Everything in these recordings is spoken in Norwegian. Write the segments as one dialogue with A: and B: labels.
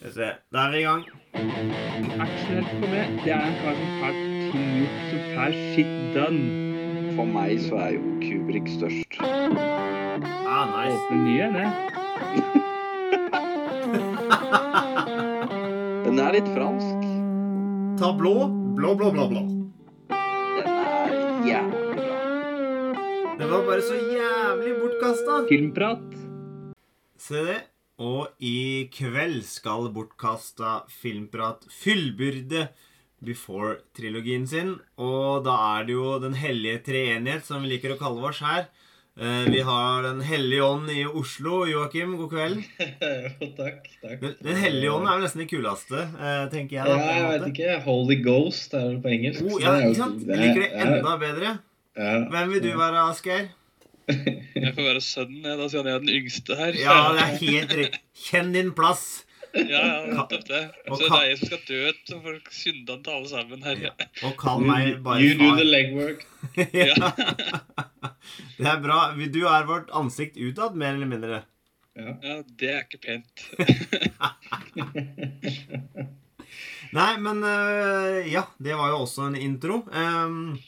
A: Skal vi se. Da er vi i gang.
B: Aksjonert for meg, det er en kar som får ting gjort, som får shit done.
C: For meg så er jo Kubrik størst.
A: Ah, nice.
B: Åpne ny en, det.
C: Den er litt fransk.
A: Ta blå. Blå, blå, blå, blå.
C: Den er jævlig bra.
A: Det var bare så jævlig bortkasta.
B: Filmprat.
A: Se det. Og i kveld skal bortkasta filmprat fyllbyrde Before-trilogien sin. Og da er det jo Den hellige treenighet, som vi liker å kalle oss her. Eh, Vi har Den hellige ånd i Oslo. Joakim, god kveld.
D: Takk. takk.
A: Den, hellige ånd er jo nesten det kuleste, eh, tenker jeg. Da, ja,
D: jeg vet ikke. Holy Ghost er det på engelsk.
A: Oh, ja, ikke sant? Vi
D: er-
A: liker det enda bedre. Hvem vil du være, Asgeir?
E: Jeg får være sønnen, jeg, da, siden jeg er den yngste her.
A: Ja, det er helt riktig. Kjenn din plass.
E: ja, ja, nettopp det. Så det er jeg som skal dø, så folk syndene til alle sammen her.
A: Og kall meg bare
D: You do the legwork.
A: ja. Det er bra. Du er vårt ansikt utad, mer eller mindre.
D: Ja.
E: Ja, det er ikke pent.
A: Nei, men øh, ja, det var jo også en intro. Ehm,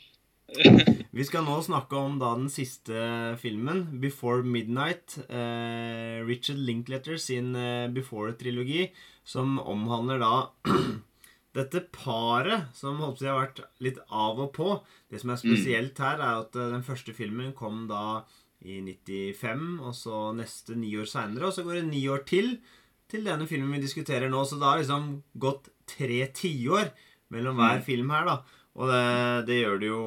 A: vi skal nå snakke om da den siste filmen, 'Before Midnight'. eh, Richard Linkletter sin eh, Before-trilogi, som omhandler da dette paret som holdt på å si har vært litt av og på. Det som er spesielt her, er at eh, den første filmen kom da i 95, og så neste ni år seinere, og så går det ni år til til denne filmen vi diskuterer nå. Så det har liksom gått tre tiår mellom hver film her, da. Og det, det gjør det jo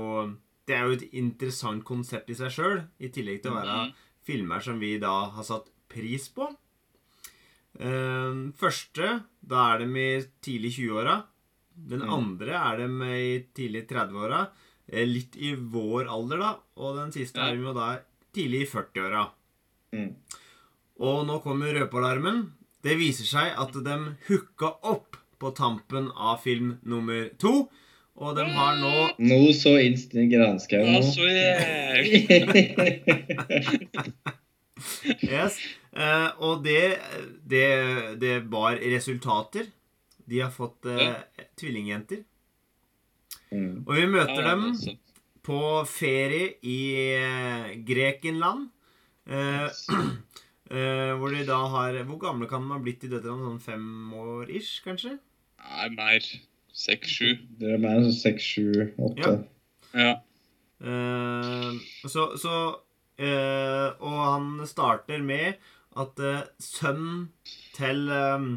A: Det er jo et interessant konsept i seg sjøl, i tillegg til å være
E: Mhm.
A: filmer som vi da har satt pris på. Eh, første, da er de i tidlig 20-åra. Den
D: Mm.
A: andre er de i tidlig 30-åra. Eh, Litt i vår alder, da. Og den siste er de jo da tidlig i 40-åra.
D: Mm.
A: Og nå kommer røpealarmen. Det viser seg at de hooka opp på tampen av film nummer to. Og de har nå
D: Nå så instant granskau
E: jeg
D: nå.
E: så.
A: Yes. Eh, og det, det, det bar resultater. De har fått eh, tvillingjenter.
D: mm.
A: Og vi møter
E: Ja,
A: dem på ferie i eh, Grekenland. Eh, eh, hvor de da har Hvor gamle kan de ha blitt i døtrene? Sånn fem år ish, kanskje?
E: Nei, mer. Seks-sju.
D: Dere er mer enn seks, sju, åtte.
A: Ja.
E: Ja.
A: Eh, så så uh, Og han starter med at uh, sønnen til, um,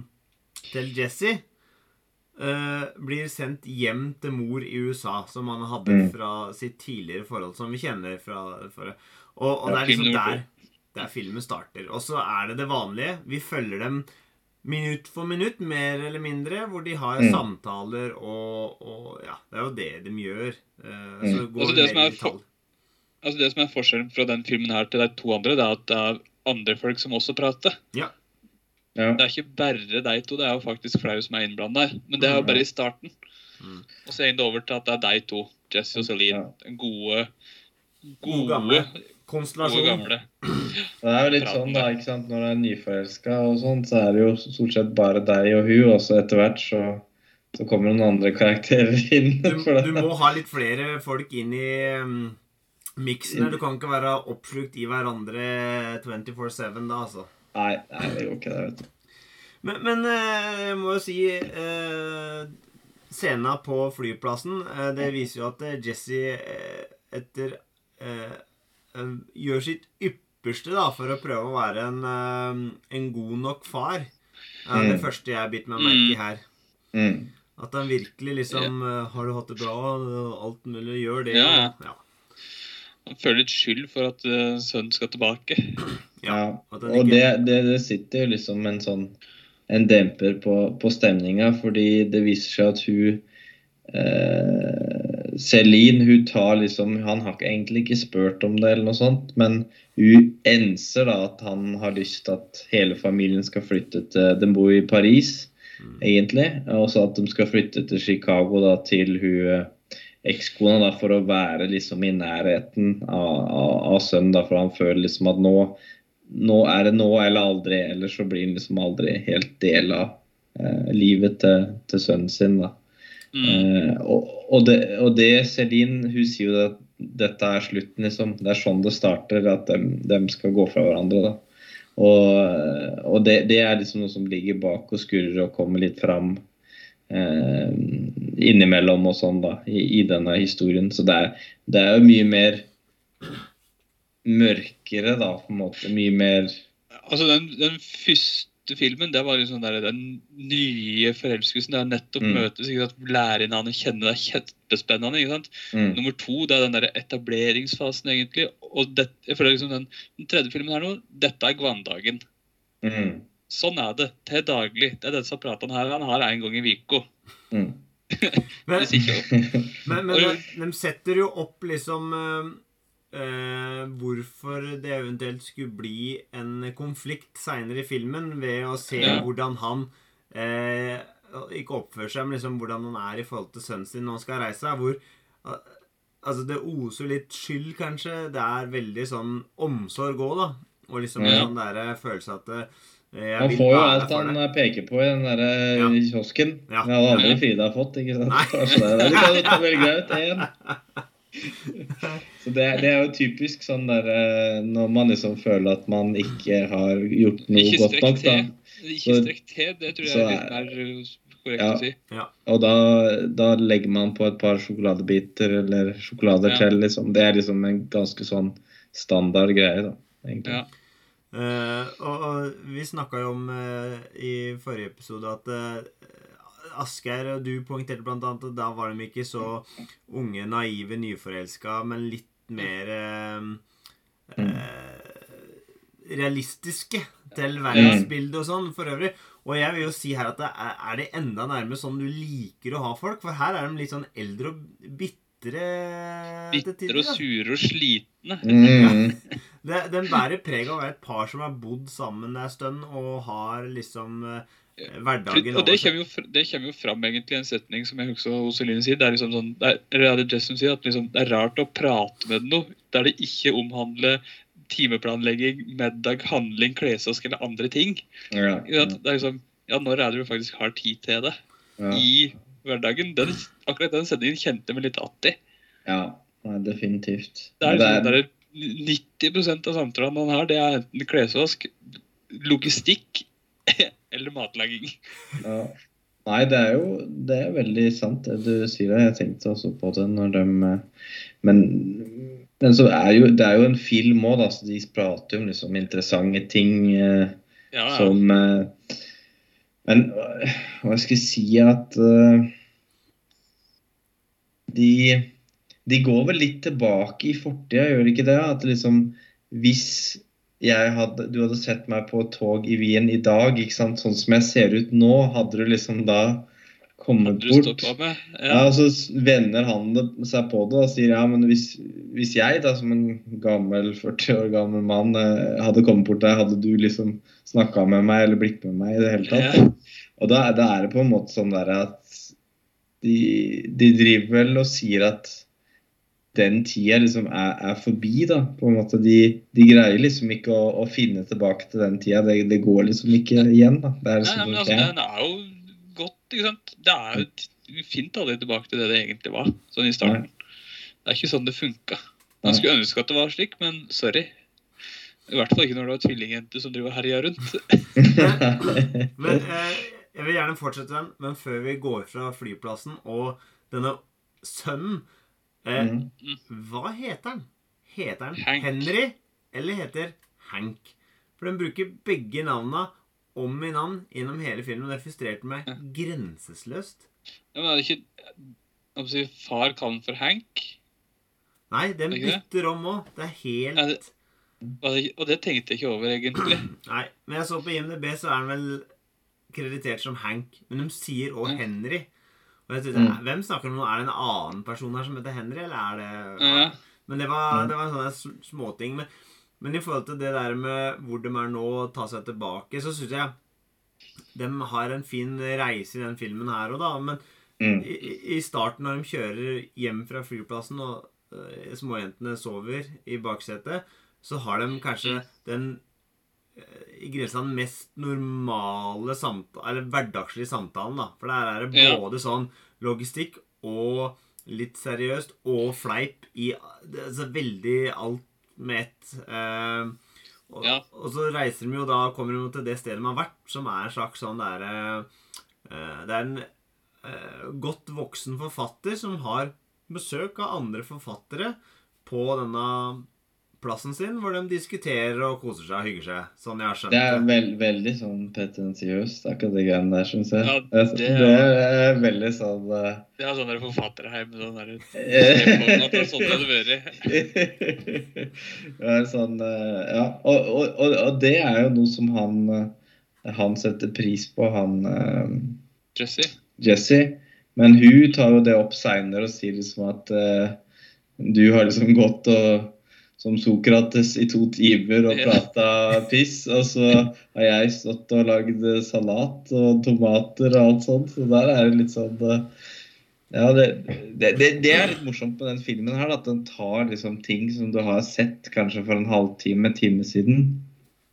A: til Jesse eh, blir sendt hjem til mor i USA, som han hadde
D: Mm.
A: fra sitt tidligere forhold, som vi kjenner fra, fra Og, og
E: Ja,
A: det er liksom der, der filmen starter. Og så er det det vanlige. Vi følger dem minutt for minutt, mer eller mindre, hvor de har
D: Mm.
A: samtaler og, og Ja, det er jo det de gjør. Eh, så
D: Mm.
A: går
E: Altså,
A: det
E: som er
A: i detalj.
E: Altså, det som er forskjellen fra den filmen her til de to andre, det er at det er andre folk som også prater.
D: Ja.
E: Det er ikke bare de to, det er jo faktisk flere som er innblanda her. Men det er jo bare i starten.
A: Mm.
E: Og så er det over til at det er de to, Jesse og Celine.
D: Ja.
E: Den gode
A: God
E: Gode,
A: gamle
E: gode
A: konstellasjon.
E: gamle.
D: Det er jo litt sånn da, ikke sant, Når du er nyforelska og sånn, så er det jo stort sett bare deg og hun, og så etter hvert så, så kommer noen andre karakterer inn.
A: Du,
D: for det.
A: du må ha litt flere folk inn i um, miksen. Du kan ikke være oppslukt i hverandre 24-7 da, altså.
D: Nei, nei, det går ikke, det, vet du.
A: Men, men eh, jeg må jo si eh, Scena på flyplassen eh, Det viser jo at eh, Jesse etter eh, Gjør sitt ypperste da for å prøve å være en, eh, en god nok far. Det er det
D: Mm.
A: første jeg biter meg merke i her.
D: Mm.
A: At han virkelig liksom ja. Har du hatt det bra? Alt mulig. Gjør det.
E: Ja,
A: ja. ja.
E: Han føler litt skyld for at uh, sønnen skal tilbake.
D: Ja. Og
A: ikke-
D: det, det, det sitter liksom en sånn en demper på, på stemninga, fordi det viser seg at hun eh, Celine hun tar liksom Han har egentlig ikke spurt om det, eller noe sånt, men hun enser da at han har lyst til at hele familien skal flytte til De bor i Paris,
A: Mm.
D: egentlig. Og så at de skal flytte til Chicago da til hun eh, ekskona da for å være liksom i nærheten av, av, av sønnen. da, For han føler liksom at nå, nå er det nå eller aldri, eller så blir han liksom aldri helt del av eh, livet til, til sønnen sin. da.
E: Mm.
D: Eh, og, og, det, og det Celine hun sier jo at dette er slutten, liksom. Det er sånn det starter, at de, skal gå fra hverandre. da. Og, og det, det, er liksom noe som ligger bak og skurrer og kommer litt fram eh, innimellom og sånn da, i, i, denne historien. Så det er, det er jo mye mer mørkere, da, på en måte. Mye mer
E: Altså, den, den første filmen, det var liksom der, den nye forelskelsen. Det er nettopp
D: Mm.
E: møtes, ikke sant? lære hverandre å kjenne. Det er kjempespennende. ikke sant?
D: mm,
E: Nummer to det er den der etableringsfasen, egentlig. Og det, jeg føler liksom den, den tredje filmen her nå, dette er Gvandagen.
D: mm,
E: Sånn er det til daglig. Det er disse pratene her han har en gang i uka.
D: mm.
A: Men, men, men de, de setter jo opp liksom eh, eh, hvorfor det eventuelt skulle bli en konflikt seinere i filmen, ved å se
E: Ja.
A: hvordan han eh, ikke oppfører seg, men liksom hvordan han er i forhold til sønnen sin når han skal reise. Hvor eh, Altså, det oser litt skyld, kanskje. Det er veldig sånn omsorg òg, da. Og liksom en
D: Ja.
A: sånn derre følelse at eh,
D: Han får jo alt han eh, peker på i den der eh,
A: Ja.
D: kiosken.
A: Ja.
D: Det hadde aldri. Frida fått. ikke sant?
A: Nei.
D: Det, er- jo ta velge ut én. Så det, det er jo typisk sånn der eh, når man liksom føler at man ikke har gjort noe
E: Ikke
D: godt nok, da.
E: Ikke strekk til, det tror jeg er litt mer uh, korrekt
D: Ja.
E: å si.
D: Og da, da legger man på et par sjokoladebiter eller sjokolader
E: Ja.
D: til, liksom. Det er liksom en ganske sånn standard greie, da. egentlig.
E: Ja.
A: Uh, og, og vi snakka jo om uh, i forrige episode at uh, Asgeir du poengterte annet at da var de ikke så unge, naive, nyforelska, men litt mer eh, eh, realistiske til verdensbildet og sånn for øvrig. Og jeg vil jo si her at det er, er det enda nærmere sånn du liker å ha folk? For her er de litt sånn eldre og bitre
E: Bitre og sure og slitne.
D: Mm.
A: Det, den bærer preg av å være et par som har bodd sammen en stund og har liksom eh, hverdagen
E: Og det kommer, jo, det kommer jo fram egentlig i en setning som jeg husker Oseline sier. Det er liksom sånn, det er, det er sier at liksom, det er rart å prate med noe der det ikke omhandler timeplanlegging, middag, handling, klesvask eller andre ting.
D: Ja,
E: ja. Det er liksom, ja, når er det du faktisk har tid til det
D: ja,
E: i hverdagen? Den, akkurat den setningen kjente vi litt att i.
D: ja. Definitivt.
E: Det er, liksom, det er 90% av samtalene man har, det er enten klesvask, logistikk eller matlaging.
D: Ja. Nei, det er jo det er veldig sant det du sier. Jeg tenkte også på det når de eh, Men, men så er jo, det er jo en film òg, da, så de prater jo om liksom interessante ting eh,
E: Ja, ja.
D: som eh, Men eh, hva skal jeg si at eh, de, de går vel litt tilbake i fortida, gjør de ikke det? At liksom Hvis hadde, du hadde sett meg på tog i Wien i dag, ikke sant? sånn som jeg ser ut nå, hadde du liksom da kommet bort ja,
E: Ja.
D: og så vender han det, seg på det og sier ja, men hvis, hvis jeg da som en gammel 40 år gammel mann eh, hadde kommet bort der, hadde du liksom snakka med meg eller blitt med meg i det hele tatt?
E: Ja.
D: Og da, da er det på en måte sånn der at de, de driver vel og sier at den tida liksom er, er forbi, da. På en måte. De, de greier liksom ikke å, å finne tilbake til den tida. Det, det går liksom ikke igjen, da. Det er liksom
E: nei, men altså,
D: det
E: den er jo godt, ikke sant? Det er jo, fint å ha aldri tilbake til det det egentlig var, sånn i starten. Det er ikke sånn det funka. Man skulle ønske at det var slik, men sorry. I hvert fall ikke når det var tvillingjenter som driver herja rundt.
A: Men eh, Jeg vil gjerne fortsette den, men før vi går fra flyplassen og denne sønnen eh,
D: Mm.
A: Hva heter han? Heter han
E: Hank.
A: Henry, eller heter Hank? For den bruker begge navna om i navn gjennom hele filmen. og Det frustrerte meg
E: Ja.
A: grenseløst.
E: Ja, men er det ikke jeg si, Far kan for Hank?
A: Nei, den
E: Er det
A: bytter om òg. Det er helt
E: ja, det- Og det, og det tenkte jeg ikke over, egentlig.
A: Nei, men jeg så på IMDb, så er han vel kreditert som Hank. Men de sier òg
E: Ja.
A: Henry. Og jeg tenkte,
D: Mm.
A: Hvem snakker om nå? Er det en annen person her som heter Henry, eller er det
E: Ja.
A: Men det var,
D: Ja.
A: det var sånne småting. Men, men i forhold til det der med hvor de er nå, og ta seg tilbake, så syns jeg de har en fin reise i den filmen her òg, da. Men
D: Mm.
A: i, i- starten, når de kjører hjem fra flyplassen, og uh, småjentene sover i baksetet, så har de kanskje den eh, i grenseland mest normale samtale, eller hverdagslige samtalen, da. For der er det
E: Ja.
A: både sånn logistikk og litt seriøst og fleip i det er så veldig alt med ett. Eh, og,
E: Ja.
A: og så reiser de jo da, kommer de til det stedet de har vært, som er en slags sånn der, eh, Det er en eh, godt voksen forfatter som har besøk av andre forfattere på denne plassen sin, hvor de diskuterer og koser seg og hygger seg. Sånn jeg har skjønt
D: Det er veld, veldig sånn pretensiøst, akkurat det greiene der, syns jeg.
E: Ja,
D: det,
E: er,
D: det,
E: er-
D: er veldig sånn uh...
E: Det er sånn der forfatterheim med sånn der
D: Eh.
E: Det er sånn det hadde vært.
D: det er sånn eh, Ja. Og, og, og, og det er jo noe som han eh, Han setter pris på, han uh,
E: Jesse.
D: Jesse. Men hun tar jo det opp seinere og sier liksom at eh, du har liksom gått og som Sokrates i to timer og prata piss, og så har jeg stått og lagd salat og tomater og alt sånt. Så der er det litt sånn eh, Ja, det, det, det, er litt morsomt med den filmen her, at den tar liksom ting som du har sett kanskje for en halvtime, time siden,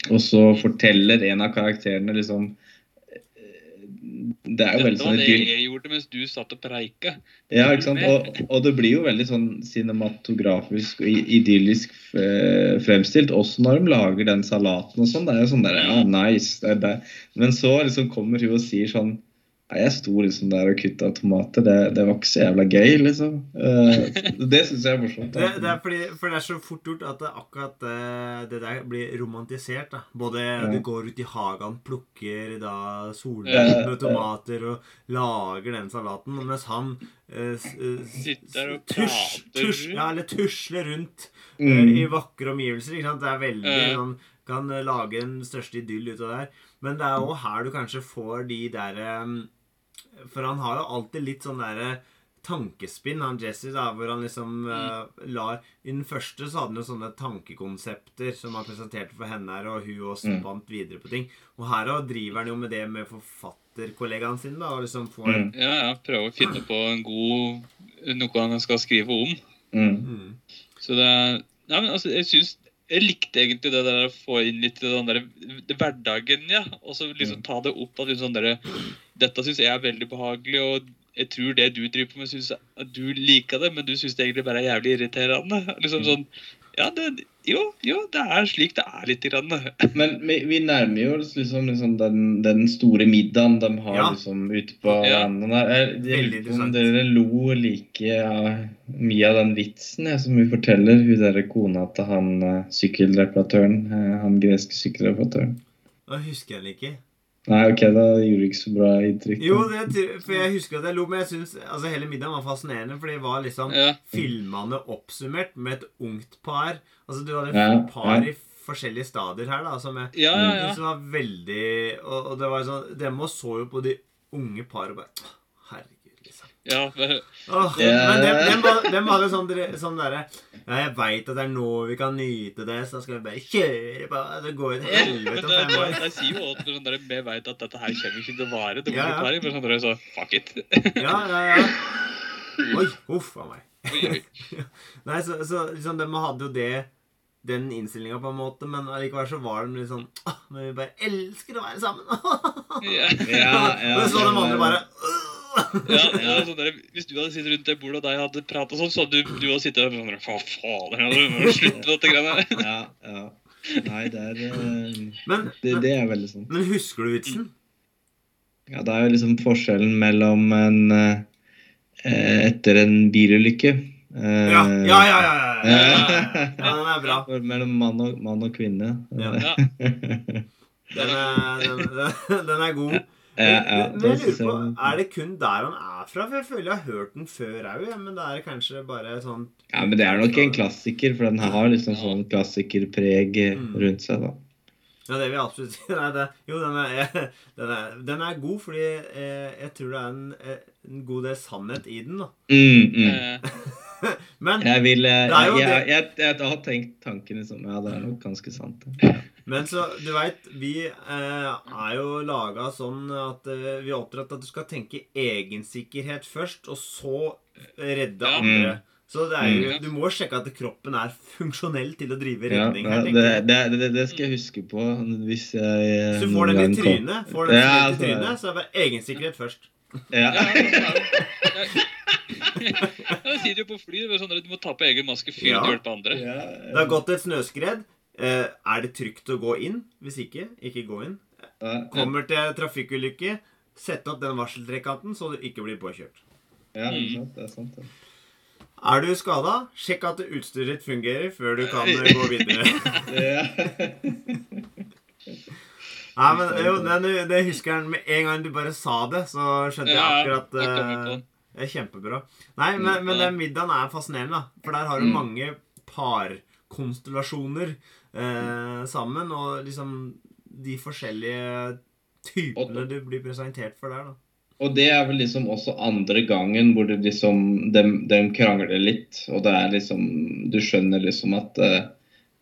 D: og så forteller en av karakterene liksom Det er jo veldig
E: Dette
D: sånn
E: var det jeg gjorde mens du satt og preika.
D: Ja, ikke sant? Og, og det blir jo veldig sånn cinematografisk og idyllisk eh, fremstilt, også når de lager den salaten og sånn. Det er jo sånn der, ja, nice. Det det. Men så liksom kommer hun og sier sånn jeg sto liksom der og kutta tomater. Det, det var ikke så jævla gøy, liksom. Eh, det syns jeg er morsomt.
A: Det, det er fordi, for det er så fort gjort at det akkurat eh, det der blir romantisert. da. Både du går ut i hagen, plukker da solbær med tomater og lager den salaten, mens han eh, s- eh, s-
E: Sitter og
A: tusj,
E: prater.
A: tusj, ja, eller tusler rundt
D: Mm.
A: i vakre omgivelser. ikke sant? Det er veldig
E: Ja.
A: sånn Kan eh, lage en største idyll ut av det her. Men det er òg her du kanskje får de derre For han har jo alltid litt sånn derre tankespinn, han Jesse, da, hvor han liksom uh, lar I den første så hadde han jo sånne tankekonsepter som han presenterte for henne her, og hun også
D: Mm.
A: spant videre på ting. Og her òg driver han jo med det med forfatterkollegaene sine, da, og liksom får
D: Mm.
E: Ja, ja. Prøve å finne på en god noe han skal skrive om.
D: Mm.
A: mm.
E: Så det er Nei, men altså, jeg syns Jeg likte egentlig det der å få inn litt den der hverdagen, ja. Og så liksom ta det opp at sånn derre Dette syns jeg er veldig behagelig, og jeg tror det du driver på med, syns du liker det, men du syns det egentlig bare er jævlig irriterende. Liksom sånn Ja, det Jo, jo, det er slik det er litt. grann.
D: Men vi, vi nærmer jo oss liksom, liksom den, den store middagen de har
A: Ja.
D: liksom ute på
E: Ja.
D: verandaen om dere lo like ja, mye av den vitsen jeg, som hun forteller, hun derre kona til han eh, sykkelreparatøren. eh, Han greske sykkelreparatøren.
A: Da husker jeg det ikke.
D: Nei, ok, da gjorde det ikke så bra inntrykk. da.
A: Jo, det, for jeg husker at jeg lo, men jeg synes, altså hele middagen var fascinerende, for det var liksom
E: Ja.
A: filmene oppsummert med et ungt par. Altså, du hadde
D: Ja,
A: par
D: ja.
A: i forskjellige stadier her, da, som jeg
E: Ja, ja, ja.
A: synes var veldig Og, og det var sånn Dem også så jo på de unge par og bare Herregud.
E: ja men-
A: Åh,
D: yeah.
A: Men dem, dem, var- dem hadde sånn, sånn derre Ja, jeg veit at det er nå vi kan nyte det, så da skal vi bare kjøre på. Det går jo til helvete om fem år.
E: jeg sier jo også sånn der, Vi vet at dette her kommer ikke til å vare. Det går
A: Ja, ja.
E: men sånn der, så fuck it.
A: Ja, ja, ja. Oi, huff a meg. Nei, så, så liksom, de hadde jo det den innstillinga på en måte, men allikevel så var de litt sånn Men vi bare elsker å være sammen!
E: Ja.
D: Ja, ja,
A: og så de andre bare
E: Ja, er sånn der, Hvis du hadde sittet rundt det bordet og deg hadde pratet sånn, så hadde du, du hadde sittet der sånn Hva fader, nå må du slutte med dette greiene her.
D: Ja, ja. Nei, det er eh,
A: men,
D: det, det er veldig sånn.
A: men husker du vitsen?
D: Ja, det er jo liksom forskjellen mellom en eh, Etter en bilulykke eh,
A: Ja, ja, ja! ja, ja, ja, ja, ja. ja den er bra.
D: Mellom mann og, mann og kvinne.
A: Ja.
E: Ja.
A: Den er, den, den, den er god.
D: Ja, ja,
A: Men
D: det
A: jeg lurer på, Er det kun der han er fra? For jeg føler jeg har hørt den før òg, ja, men det er kanskje bare sånn
D: Ja, men det er nok en klassiker, for den har liksom sånn klassikerpreg eh,
A: Mm.
D: rundt seg. da.
A: Ja, det vil jeg absolutt si. Nei, det, jo, den er, den, er, den er god, fordi eh, jeg tror det er en, eh, en god del sannhet i den. da.
D: Mm, mm.
A: Men,
D: Jeg vil
A: Det jo
D: jeg, jeg, jeg, jeg har tenkt tanken liksom Ja, det er nok ganske sant. det.
A: Men så, du veit, vi eh, er jo laga sånn at eh, vi er oppdratt at du skal tenke egensikkerhet først, og så redde
E: Ja.
A: andre. Så det er jo,
E: Mm.
A: du må sjekke at kroppen er funksjonell til å drive redning.
D: ja, det, det, det, det skal jeg huske på hvis jeg
A: Så du får den i trynet, får den
D: Ja,
A: i
D: altså,
A: trynet, så er det bare egensikkerhet først.
D: Ja.
E: Ja, det jo på fly. Sånn at du må ta på egen maske før
A: Ja.
E: du hjelper andre.
D: Ja,
A: Det har gått et snøskred. Eh, er det trygt å gå inn? Hvis ikke, ikke gå inn. Kommer til trafikkulykke, sett opp den varseltrekanten så du ikke blir påkjørt.
D: ja, det er sant. Det er sant. det.
A: Er du skada, sjekk at utstyret ditt fungerer før du kan eh, gå videre. Nei, men jo, det, det husker jeg med en gang du bare sa det, så skjønte jeg akkurat eh,
E: den.
A: Det er kjempebra. Nei, men, men den middagen er fascinerende, da. For der har du
D: Mm.
A: mange parkonstellasjoner eh, sammen, og liksom de forskjellige typene du blir presentert for der, da.
D: Og det er vel liksom også andre gangen hvor det liksom dem, dem krangler litt, og det er liksom Du skjønner liksom at eh,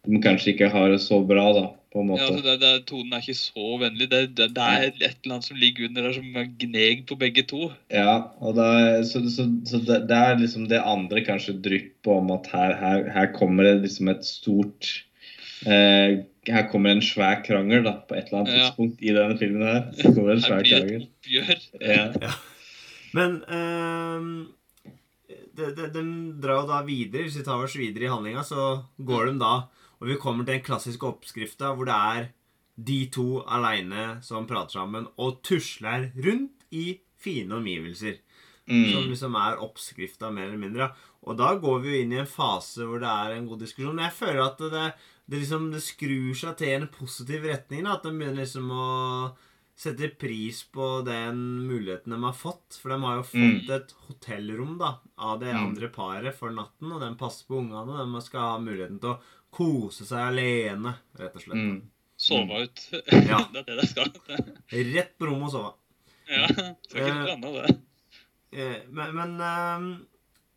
D: de kanskje ikke har det så bra, da, på en
E: Ja,
D: måte.
E: altså det, det, Tonen er ikke så vennlig. Det, det, det er et eller annet som ligger under der som er gneg på begge to.
D: Ja, og er, så, så, så det, det er liksom det andre kanskje drypper om at her, her, her kommer det liksom et stort eh, Her kommer en svær krangel da, på et eller annet
E: Ja.
D: tidspunkt i denne filmen. her. Så kommer en
E: Her
D: svær krangel.
E: et oppgjør.
D: Ja.
A: Men ehm, de, de, de drar jo da videre. Hvis vi tar oss videre i handlinga, så går de da Og vi kommer til den klassiske oppskrifta hvor det er de to aleine som prater sammen og tusler rundt i fine omgivelser. Som
D: Mm.
A: liksom er oppskrifta, mer eller mindre. Og da går vi jo inn i en fase hvor det er en god diskusjon. Men jeg føler at det, det liksom det skrur seg til en positiv retning. Da. At de begynner liksom å sette pris på den muligheten de har fått. For de har jo fått et hotellrom da, av det
D: Mm.
A: andre paret for natten. Og de passer på ungene. Og de skal ha muligheten til å kose seg alene, rett og slett.
D: Mm.
E: Sove ut.
A: Ja.
E: det er det det skal.
A: Rett på rommet og sove.
E: Ja, skal ikke noe annet, det.
A: Eh, Men, men ehm,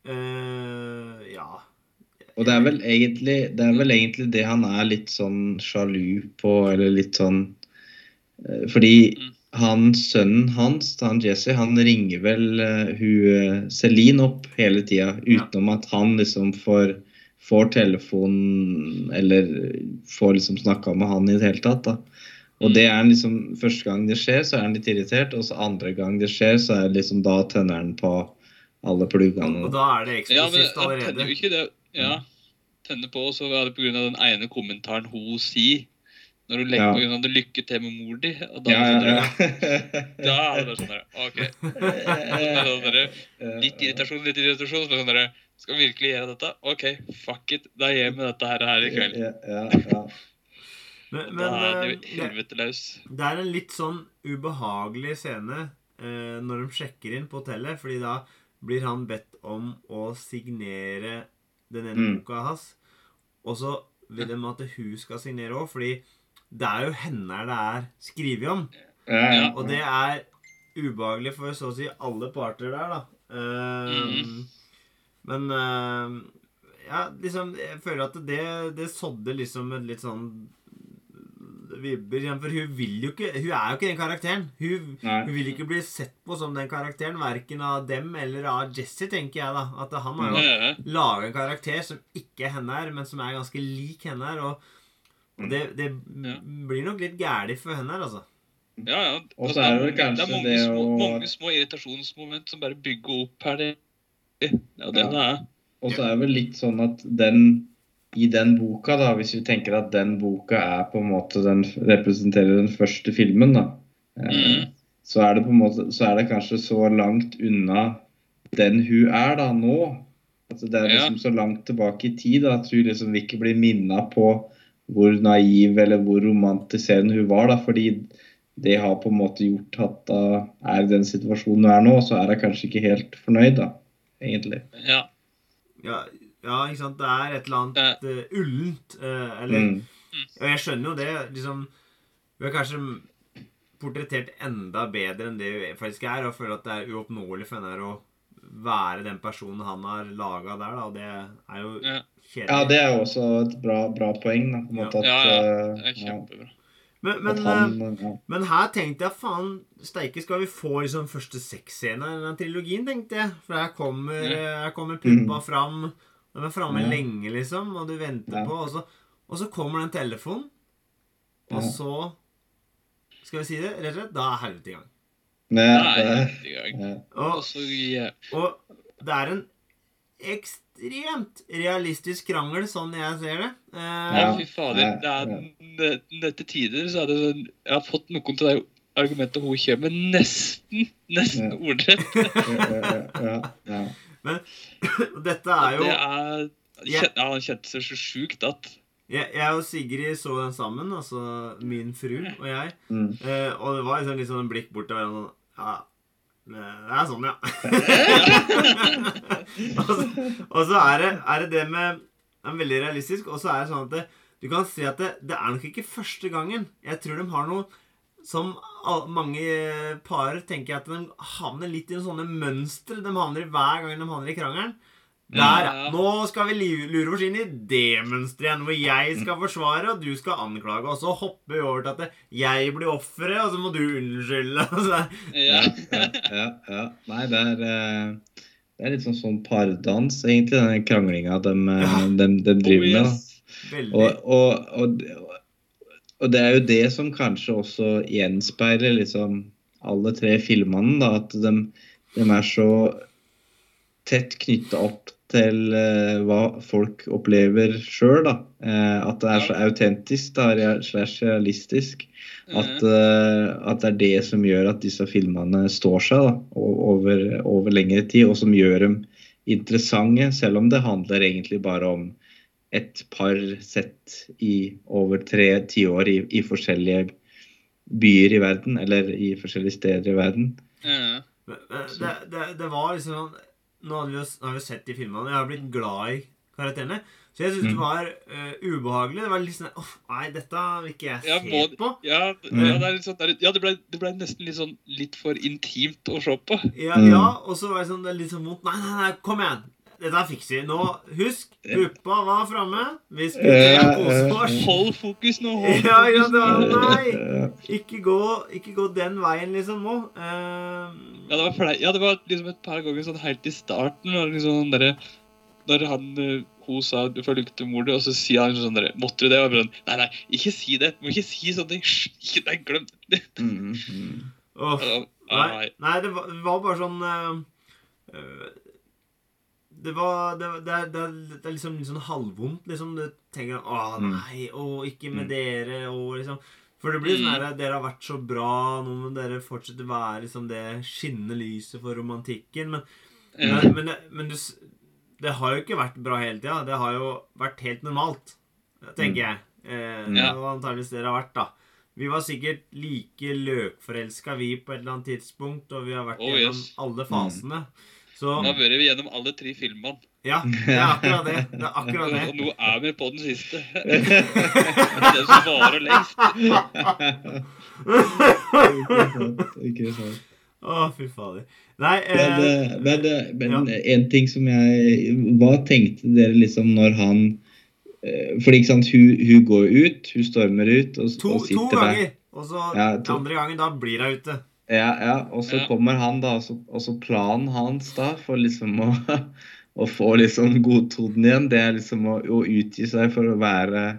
A: eh, Ja.
D: Og det er vel egentlig det er vel egentlig det han er litt sånn sjalu på, eller litt sånn eh, Fordi
E: Mm.
D: han sønnen hans, han Jesse, han ringer vel uh, hun eh, Celine opp hele tida, utenom at han liksom får får telefonen eller får liksom snakka med han i det hele tatt. da. Og det er liksom Første gang det skjer, så er han litt irritert, og så andre gang det skjer, så er det liksom da tenner han på alle pluggene.
A: Og da er det
E: Ja, men jeg tenner jo ikke det. Ja, Tenne på, så var det pga. den ene kommentaren hun sier. Når hun legger
D: Ja.
E: på grunn av 'lykke til med mor di'. Og da,
D: Ja, ja, ja.
E: da er det bare sånn der, OK. Det sånn der, litt irritasjon, litt irritasjon. Så sånn der, Skal vi virkelig gjøre dette? OK, fuck it. Da gjør vi dette her, her i kveld.
D: Ja, ja, ja.
A: Men, men
E: da er det
A: eh, det,
E: helvete løs.
A: det er en litt sånn ubehagelig scene eh, når de sjekker inn på hotellet, fordi da blir han bedt om å signere den ene
D: Mm.
A: boka hans. Og så vil de at hun skal signere òg, fordi det er jo henne det er skrevet om.
D: Ja, ja.
A: Og det er ubehagelig for så å si alle parter der, da. Uh,
E: mm.
A: Men uh, ja, liksom Jeg føler at det, det sådde liksom et litt sånn vibber igjen, For hun vil jo ikke Hun er jo ikke den karakteren. Hun, hun vil ikke bli sett på som den karakteren, verken av dem eller av Jesse, tenker jeg, da. At han har jo laga en karakter som ikke er henne her, men som er ganske lik henne her. Og, og det, det
E: Ja.
A: blir nok litt gærent for henne her, altså.
E: ja. ja.
D: Og
E: Altså,
D: så er det
E: det er mange,
D: det
E: små,
D: å-
E: mange små irritasjonsmoment som bare bygger opp her. Det, ja, det
D: Ja.
E: det er.
D: Og så er det vel litt sånn at den i den boka, da, hvis vi tenker at den boka er på en måte den representerer den første filmen, da, eh,
E: Mhm.
D: så er det på en måte så er det kanskje så langt unna den hun er da nå. Altså, det er
E: Ja.
D: liksom så langt tilbake i tid da, at hun liksom ikke blir minna på hvor naiv eller hvor romantiserende hun var. da, fordi det har på en måte gjort at da er i den situasjonen hun er nå, så er hun kanskje ikke helt fornøyd, da, egentlig.
E: Ja.
A: Ja, ja, ikke sant. Det er et eller annet uh, ullent. Uh, eller
D: Mm.
A: Og jeg skjønner jo det. liksom Vi har kanskje portrettert enda bedre enn det vi faktisk er, og føler at det er uoppnåelig for henne her å være den personen han har laga der, da. Og det er jo
E: Ja.
A: kjedelig.
D: Ja, det er jo også et bra, bra poeng. Da, på en måte at,
E: Ja, ja.
D: eh,
E: Det er kjempebra.
A: Men, men,
D: han ja.
A: men her tenkte jeg faen steike, skal vi få liksom første sexscene i den trilogien, tenkte jeg. For her kommer,
E: Ja.
A: her kommer puppa fram. De er framme
D: Ja.
A: lenge, liksom, og du venter
D: Ja.
A: på, og så, og så kommer den telefonen. Og
D: Ja.
A: så Skal vi si det rett og slett? Da er helvete i gang.
E: Nei, helvete i
D: gang.
A: Og, det er en ekstremt realistisk krangel, sånn jeg ser det. Uh,
E: Ja, fy fader.
D: Ja,
E: Det er Til tider så er det sånn Jeg har fått noen til det argumentet hun kommer men nesten nesten
D: Ja.
E: ordrett.
D: ja, ja, ja.
A: Og dette er jo
E: Det er
A: Ja.
E: Ja, han kjente seg så sjukt at
A: jeg, jeg og Sigrid så den sammen, altså min fru og jeg.
D: Mm.
A: Eh, og det var liksom litt sånn en blikk bort til hverandre. sånn, Ja, det er sånn, ja. og, så, og så er det, er det det med Det er veldig realistisk. Og så er det sånn at det, du kan si at det, det er nok ikke første gangen. Jeg tror de har noe som mange par tenker at de havner litt i sånne mønstre de havner i hver gang de havner i krangelen. Der, ja. Nå skal vi lure oss inn i det mønsteret igjen, hvor jeg skal forsvare, og du skal anklage. Og så hopper vi over til at jeg blir offeret, og så må du unnskylde.
E: Ja.
D: ja, ja, ja. Nei, det er, eh, det er litt sånn, sånn pardans, egentlig, den kranglinga de,
A: Ja.
D: de, de driver
E: Oh,
D: med. Og, og, og, og det er jo det som kanskje også gjenspeiler liksom alle tre filmene, da, at de, de er så tett knytta opp til uh, hva folk opplever sjøl. Uh, at det er så autentisk da, slash realistisk. At, uh, at det er det som gjør at disse filmene står seg da, over, over lengre tid, og som gjør dem interessante, selv om det handler egentlig bare om et par sett i over tre tiår i, i forskjellige byer i verden, eller i forskjellige steder i verden.
E: Ja.
A: Men, men det, det, det var liksom sånn Nå har vi jo har vi jo sett de filmene, og jeg har blitt glad i karakterene. Så jeg syns det
D: Mm.
A: var uh, ubehagelig. Det var litt sånn Uff, nei, dette vil ikke jeg
E: Ja, må-
A: på.
E: Ja,
D: Mm.
E: ja, det, er litt sånn, ja det, ble, det ble nesten litt sånn litt for intimt å se på.
A: Ja,
D: Mm.
A: ja, og så var det sånn, det er litt sånn vondt. Nei, nei, nei, kom igjen. Dette fikser vi. Nå, husk, puppa var framme. Vi skulle kose oss.
E: Hold fokus nå! Hold
A: Ja, ja, var, nei. Ikke gå, ikke gå den veien, liksom, nå. Uh,
E: Ja, det var, ja, det var liksom et par ganger sånn helt i starten. Når, liksom, dere, når han, eh, hun sa du følgte mor og så sier han sånn dere, Måtte du det? Og sånn, nei, nei, ikke si det. Du må ikke si sånne ting. Hysj, Ikke, nei, glem det.
D: Mm, mm.
E: Oh,
A: Nei,
E: nei.
A: det, var, det var bare sånn uh, eh, Det var det, det, er- det, er- det liksom litt sånn halvvondt. Liksom. Du tenker Å,
D: Mm.
A: nei, å, ikke med
D: Mm.
A: dere, og liksom For det blir sånn
E: Mm.
A: her Dere har vært så bra, nå må dere fortsette å være liksom det skinnende lyset for romantikken. Men,
E: Ja.
A: men, men, men du, det har jo ikke vært bra hele tida. Det har jo vært helt normalt, tenker jeg. Eh. Det var antakeligvis det det har vært, da. Vi var sikkert like løkforelska, vi, på et eller annet tidspunkt, og vi har vært
E: Oh,
A: gjennom
E: yes.
A: alle fasene. Så
E: Da har vært vi gjennom alle tre filmene.
A: ja, det er akkurat det. Det er akkurat
E: Og
A: det.
E: nå er vi på den siste. Den som varer lengst.
D: Ikke sant. Ikke sant.
A: Å, fy fader. Nei
D: Men,
A: eh,
D: Men, men, eh, men
A: ja.
D: en ting som jeg Hva tenkte dere liksom når han Fordi For ikke sant, hun, hun går ut, hun stormer ut og,
A: to,
D: og sitter der.
A: ganger. Og så
D: Ja, to.
A: andre gangen, da blir hun ute.
D: Ja, ja, og så
E: Ja.
D: kommer han da, og så, planen hans da for liksom å, å få liksom godtoden igjen, det er liksom å, å utgi seg for å være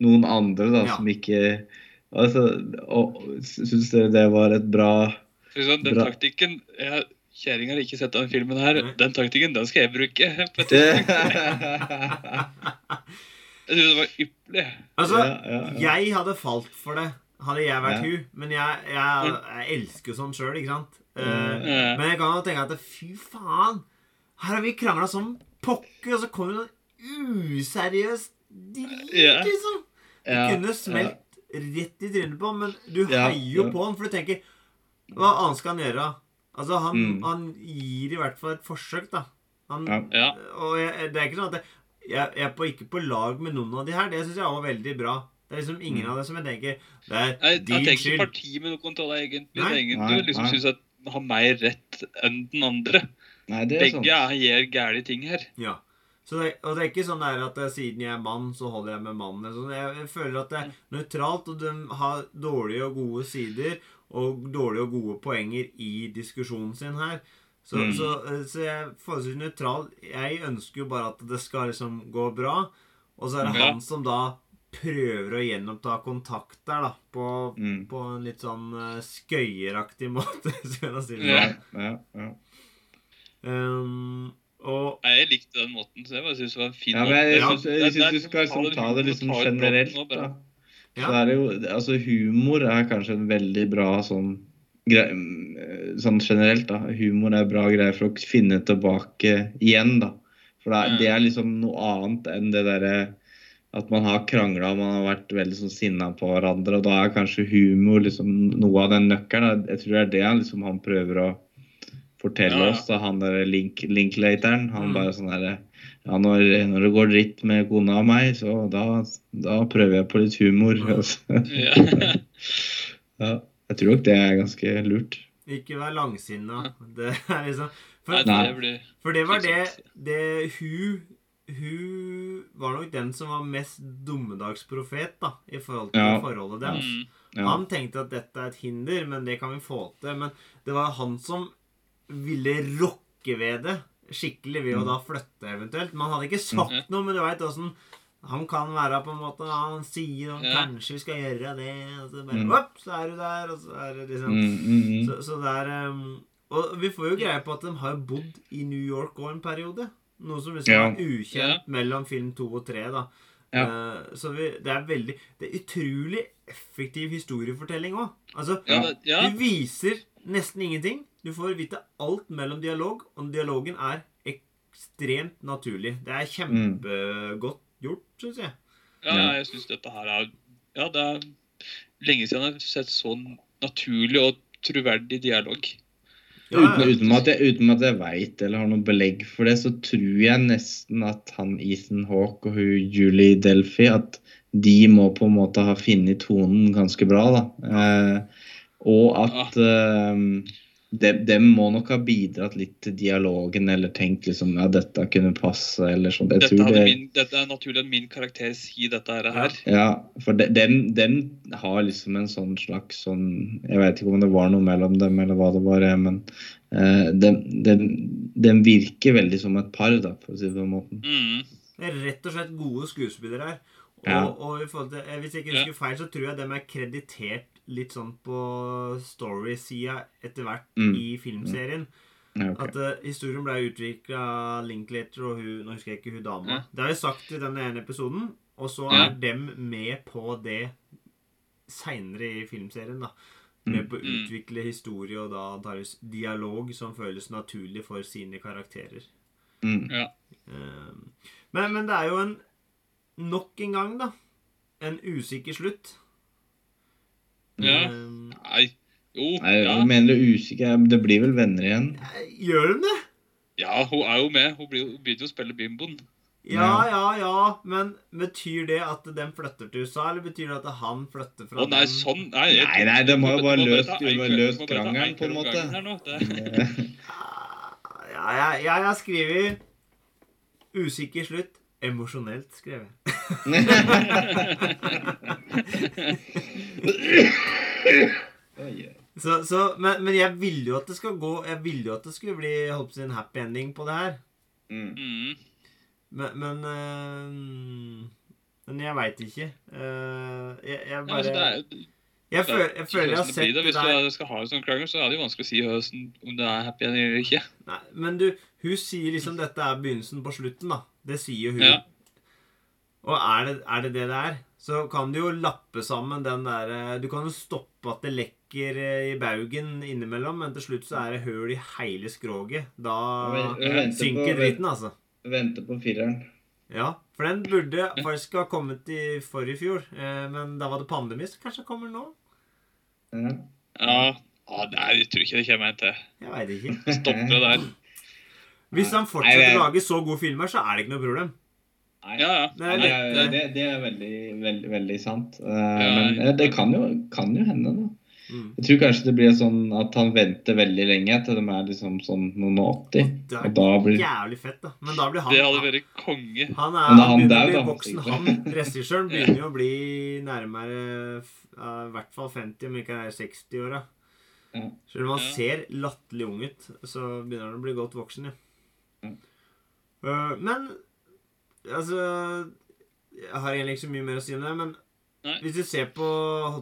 D: noen andre da,
A: Ja.
D: som ikke altså, og, Syns dere det var et bra
E: den
D: Bra.
E: taktikken jeg, Kjerringa har ikke sett den filmen her.
A: Nei.
E: Den taktikken den skal jeg bruke. på et. Jeg synes det var ypperlig.
A: Altså,
D: Ja, ja, ja.
A: jeg hadde falt for det, hadde jeg vært
D: Ja.
A: hun. Men jeg, jeg, jeg elsker jo sånn sjøl, ikke sant?
E: Uh.
A: Men jeg kan jo tenke at fy faen, her har vi krangla som pokker, og så kommer det noe useriøst drit, liksom. Du kunne smelt rett i trynet på ham, men du heier jo på ham, for du tenker Hva annet skal han gjøre? Altså, han,
D: Mm.
A: han gir i hvert fall et forsøk, da. Han. Og jeg, det er ikke sånn at jeg, jeg, jeg er på, ikke på lag med noen av de her. Det syns jeg var veldig bra. Det er liksom ingen
D: Mm.
A: av dem som jeg tenker Det er
E: Jeg, jeg tenker ikke parti med noen av det, egentlig.
A: Nei.
E: Det er ingen
D: Nei,
E: du liksom
D: nei.
E: syns at har mer rett enn den andre.
D: Nei, det er.
E: Begge er- gjør gærne ting her.
A: Ja. Så det, og det er ikke sånn der at eh, siden jeg er mann, så holder jeg med mannen. sånn. Jeg, jeg føler at det er nøytralt, og de har dårlige og gode sider og dårlige og gode poenger i diskusjonen sin her. Så,
D: Mm.
A: så, eh, så jeg er forholdsvis nøytral. Jeg ønsker jo bare at det skal liksom gå bra. Og så er det
E: Ja.
A: han som da prøver å gjenoppta kontakt der, da. På,
D: Mm.
A: på en litt sånn uh, skøyeraktig måte, skal jeg si.
E: Ja.
D: Ja, ja.
A: Um, og
E: Nei, Jeg likte den måten, så jeg syns det var en fin
D: Ja, men jeg,
A: Ja.
D: synes, jeg syns du skal liksom ta det liksom generelt. da. Så er det jo, altså Humor er kanskje en veldig bra sånn mm, Sånn generelt, da. Humor er bra greier for å finne tilbake igjen, da. For det er,
E: Mm.
D: det er liksom noe annet enn det derre at man har krangla og man har vært veldig sånn sinna på hverandre. Og da er kanskje humor liksom noe av den nøkkelen. Jeg tror det er det han liksom han prøver å fortelle
E: Ja,
D: oss. da, Han der link, linklateren. Han
A: Mm.
D: bare sånn herre ja, når, når det går dritt med kona og meg, så da, da prøver jeg på litt humor. Altså.
E: Ja.
D: Ja, jeg tror nok det er ganske lurt.
A: ikke vær langsinna. Det er liksom for,
E: Nei. det blir
A: for det var det, det Hun Hun var nok den som var mest dommedagsprofet da, i forhold til
D: Ja.
A: forholdet deres.
E: mm.
D: Ja.
A: Han tenkte at dette er et hinder, men det kan vi få til. Men det var han som ville rokke ved det skikkelig ved å
D: Mm.
A: da flytte eventuelt. Man hadde ikke sagt
E: Mhm.
A: noe, men du veit åssen han kan være på en måte Han sier at
E: Ja.
A: kanskje vi skal gjøre det, og så bare
D: Mm.
A: opp, så er du der, og så er det liksom
D: Mm, mm, mm.
A: så, så det er um, Og vi får jo greie på at de har bodd i New York òg en periode. Noe som liksom
D: Ja.
A: er ukjent
E: Ja.
A: mellom film to og tre. da.
D: Ja.
A: Uh, så vi, det er veldig Det er utrolig effektiv historiefortelling òg. Altså,
E: Ja, det, ja.
A: du viser nesten ingenting. Du får vite alt mellom dialog, og dialogen er ekstremt naturlig. Det er kjempegodt gjort, syns jeg.
E: ja,
D: Ja.
E: jeg syns dette her er Ja, det er lenge siden jeg har sett sånn naturlig og troverdig dialog.
A: Ja, ja.
D: Uten, uten, at jeg, uten at jeg veit eller har noe belegg for det, så tror jeg nesten at han Ethan Hawke og hun Julie Delphi at de må på en måte ha funnet tonen ganske bra. da. Eh, og at eh, de, de må nok ha bidratt litt til dialogen eller tenkt liksom ja, dette kunne passe eller sånn.
E: Dette,
D: det,
E: min, dette er naturlig at min karakter sier dette her.
D: Ja, for de- den, den har liksom en sånn slags sånn Jeg vet ikke om det var noe mellom dem, eller hva det var, eh, men uh, den, den, den virker veldig som et par, da, for å si det på den måten.
E: Mm.
A: Det er rett og slett gode skuespillere her. Og,
D: Ja.
A: og i til, eh, Hvis jeg ikke husker feil, så tror jeg dem er kreditert litt sånn på story-sida etter hvert
D: Mm.
A: i filmserien.
D: Ja, okay.
A: At uh, historien ble utvikla av Linklater og hun Nå husker jeg ikke hun dama.
E: Ja.
A: Det har jeg sagt i den ene episoden, og så
E: Ja.
A: er dem med på det seinere i filmserien. da Med på å
E: Mm.
A: utvikle historie og da antakeligvis dialog som føles naturlig for sine karakterer.
D: Mm.
E: Ja.
A: Eh, Men, men det er jo en Nok en gang, da. En usikker slutt.
E: Ja.
A: Eh,
E: Nei. Jo,
D: Nei,
E: ja.
D: mener det usikker. Det blir vel venner igjen?
A: Gjør de det?
E: ja, hun er jo med. Hun begynner jo- begynte jo å spille bimboen.
A: Ja, ja, ja. Men betyr det at den flytter til USA, eller betyr det at han flytter fra
E: Å nei, sånn Nei, jeg-
D: Nei, nei, de har jo bare løst- løst krangelen, på en måte.
E: nå.
A: Ja, jeg, jeg har skrevet Usikker slutt. Emosjonelt, skrev jeg. Så, så, men, men jeg ville jo at det skal gå Jeg ville jo at det skulle bli jeg si, en happy ending på det her.
D: Mm.
A: Men Men, øh, men jeg veit ikke. Uh, jeg, jeg
E: Ja,
A: bare
E: altså, det er,
A: jeg, føl, jeg føler jeg har sett
E: det
A: det
E: Hvis
A: der
E: du skal ha en sånn krangel, så er det jo vanskelig å si høsten, om det er happy ending eller ikke.
A: Nei, Men du, hun sier liksom dette er begynnelsen på slutten, da. Det sier hun.
E: Ja.
A: Og er det, er det det det er, så kan du jo lappe sammen den der eh, Du kan jo stoppe at det lekker eh, i baugen innimellom, men til slutt så er det høl i hele skroget. Da
D: venter
A: synker
D: på-
A: dritten, altså.
D: Vente på fireren.
A: Ja, for den burde faktisk ha kommet i forrige fjor, eh, men da var det pandemi, så kanskje den kommer nå?
D: Ja.
E: Ja, ja nei, jeg tror ikke det kommer en til.
A: Jeg veit ikke.
E: Stopper det der.
A: Hvis han
D: Nei,
A: fortsetter
D: det-
A: å lage så gode filmer, så er det ikke noe problem.
D: Nei.
E: Ja, ja.
A: Det er
D: Det er,
A: eh,
D: det, det er veldig, veldig, veldig sant. Eh, men eh, det kan jo, kan jo hende, da.
A: Mm.
D: Jeg tror kanskje det blir sånn at han venter veldig lenge til de er liksom sånn noen og 80.
A: Det
D: Og da
A: er
D: blir
A: jævlig fett, da. Men da blir han
E: Det hadde vært konge.
A: Han
D: Men
A: er,
D: da han
A: begynner å bli voksen, han. Regissøren begynner jo å bli nærmere i hvert fall 50, om ikke det er 60-åra.
D: Ja.
A: Selv om han
E: Ja.
A: ser latterlig ung ut, så begynner han å bli godt voksen, ja.
D: Ja.
A: Øh, men altså Jeg har egentlig ikke så mye mer å si om det, men
E: Nei.
A: hvis du ser på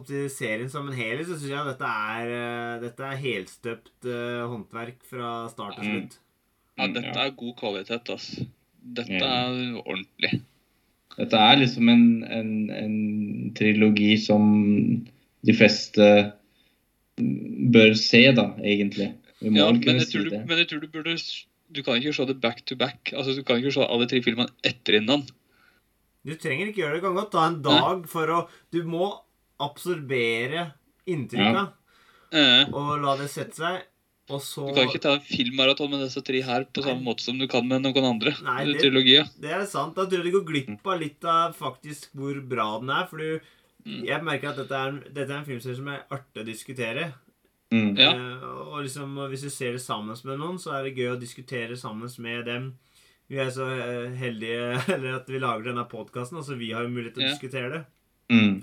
A: si, serien som en helhet, så syns jeg dette er, øh, dette er helstøpt uh, håndverk fra start til
D: Mm.
A: slutt.
E: Ja,
D: Mm,
E: dette er god kvalitet, ass. Dette
D: Ja.
E: er ordentlig.
D: Dette er liksom en, en, en trilogi som de fleste bør se, da, egentlig. Vi må
E: Ja, men jeg,
D: si
E: tror du, men jeg tror du burde Du kan ikke se det back to back. Altså, Du kan ikke se alle tre filmene etter innan.
A: Du trenger ikke gjøre det. Du kan godt ta en dag for å Du må absorbere inntrykka
E: Ja.
A: og la det sette seg, og så
E: Du kan ikke ta en filmmaraton med disse tre her på samme måte som du kan med noen andre
A: Nei, det-
E: trilogier.
A: Det er sant. Da tror jeg du går glipp av litt av faktisk hvor bra den er. For du
E: Mm.
A: Jeg merker at dette er, dette er en filmserie som er artig å diskutere.
D: Mm.
E: Ja.
A: Eh, og liksom, hvis du ser det sammen med noen, så er det gøy å diskutere sammen med dem. Vi er så eh, heldige eller at vi lager denne podkasten, altså vi har jo mulighet til å
E: Ja.
A: diskutere det.
D: Mm.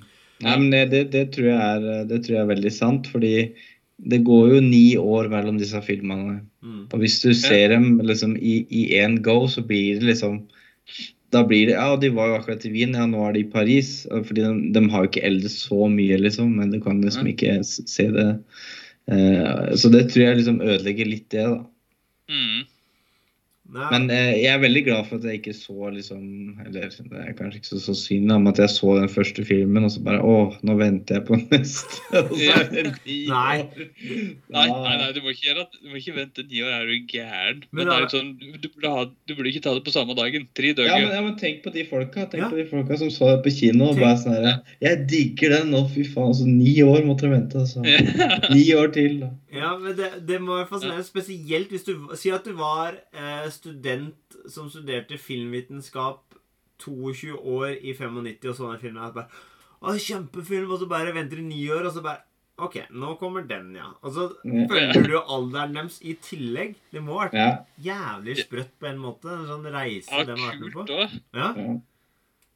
D: Nei, men det, det, tror jeg er, det tror jeg er veldig sant, fordi det går jo ni år mellom disse filmene.
A: Mm.
D: Og hvis du ser dem liksom i én go, så blir det liksom Da blir det Ja, de var jo akkurat i Wien, ja, nå er de i Paris. Fordi de, de har jo ikke eldes så mye, liksom, men du kan liksom ikke se det. Eh, så det tror jeg liksom ødelegger litt det, da.
E: Mm.
A: Nei,
D: Men eh, jeg er veldig glad for at jeg ikke så liksom Eller det er kanskje ikke så, så synd, men at jeg så den første filmen, og så bare Å, nå venter jeg på neste. Og så er det ni år.
E: Nei,
D: Nei,
E: nei, nei, du må ikke, gjøre, du må ikke vente ni år. Er du gæren?
A: Men
E: Men, det er litt sånn, du, burde ha, du burde ikke ta det på samme dagen. Tre dager.
D: Ja men, ja, men tenk på de folka Tenk
A: Ja.
D: på de folka som så det på kino og bare sånn her Jeg digger den nå, fy faen. Altså, ni år måtte jeg vente. Altså. Ni år til, da.
A: Ja, men det, det må være fascinerende, spesielt hvis du Si at du var eh, student som studerte filmvitenskap 22 år i 95 og sånne filmer. Og bare, å, kjempefilm! Og så bare venter du ni år, og så bare OK, nå kommer den, ja. Og så
D: Ja.
A: følger du alderen deres i tillegg. Det må ha vært
D: Ja.
A: jævlig sprøtt på en måte. En sånn reise
E: Ja,
A: de har vært med på. Ja,
D: ja.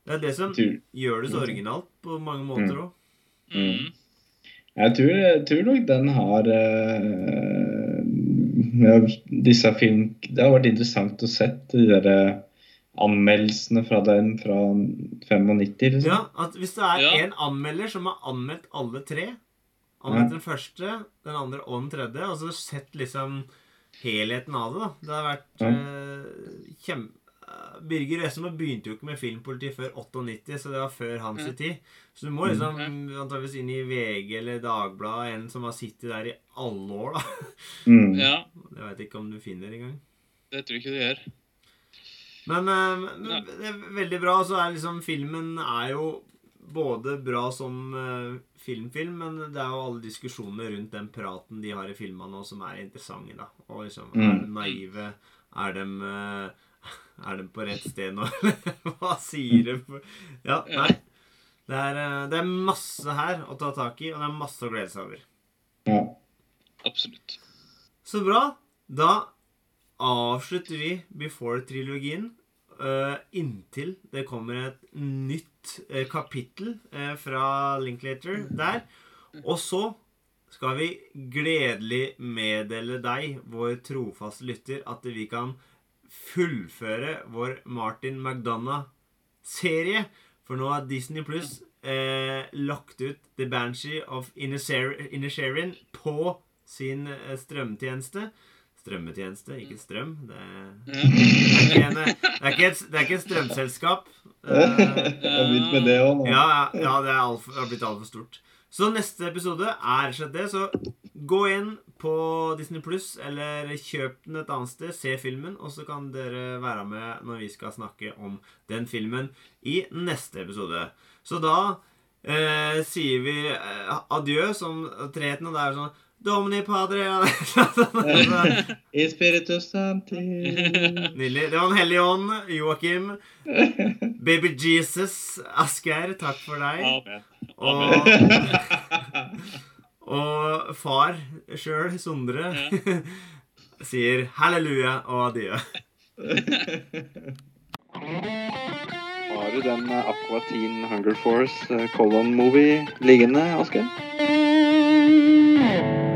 A: Det er det som gjør det så originalt på mange måter òg.
E: Mm.
D: Jeg tror, jeg tror nok den har uh, disse film... Det har vært interessant å se de der eh, anmeldelsene fra den fra 95, liksom.
A: Ja, at hvis det er
E: Ja.
A: en anmelder som har anmeldt alle tre Anmeldt den første, den andre og den tredje, og så sett liksom helheten av det, da. Det har vært
D: Ja.
A: Uh, kjem... Birger Wessemo begynte jo ikke med filmpoliti før 98, så det var før hans
E: mm.
A: tid. Så du må liksom antakeligvis inn i VG eller Dagbladet, en som har sittet der i alle år, da.
D: Mm.
E: Ja,
A: Det veit jeg ikke om du finner engang.
E: det tror jeg ikke du gjør.
A: Men, eh, men
E: Ja.
A: det er veldig bra. Så er liksom filmen er jo både bra som eh, filmfilm, men det er jo alle diskusjonene rundt den praten de har i filmene nå, som er interessante, da. Og liksom,
D: Mm.
A: er de naive? Er de, eh, er de på rett sted nå? Eller Hva sier de? Ja, nei. Det er, eh, det er masse her å ta tak i, og det er masse å glede seg over.
D: Ja.
E: Absolutt.
A: Så bra. Da avslutter vi Before-trilogien uh, inntil det kommer et nytt uh, kapittel uh, fra Linklater der. Og så skal vi gledelig meddele deg, vår trofaste lytter, at vi kan fullføre vår Martin McDonagh-serie. For nå har Disney Pluss eh, lagt ut The Banshee of Inisherin på sin eh, strømtjeneste. Strømmetjeneste, ikke strøm. Det,
E: er,
A: det, er, ikke en, det, er, ikke et, det er ikke et strømselskap. Eh,
D: Jeg har begynt med det òg nå.
A: ja, ja, det alt det har blitt altfor stort. Så neste episode er slett det. Så gå inn på Disney Pluss, eller kjøp den et annet sted. Se filmen, og så kan dere være med når vi skal snakke om den filmen i neste episode. Så da eh, sier vi eh, adjø som og Det er sånn Domini padre
D: I spiritus santi.
A: Nydelig. Det var Den hellige ånd. Joakim. Baby Jesus. Asgeir, takk for deg.
E: Amen.
A: Og, Og far sjøl, Sondre, sier halleluja og adjø.
C: Har du den eh, Aqua Teen Hunger Force eh, Colon Movie liggende, Asgeir?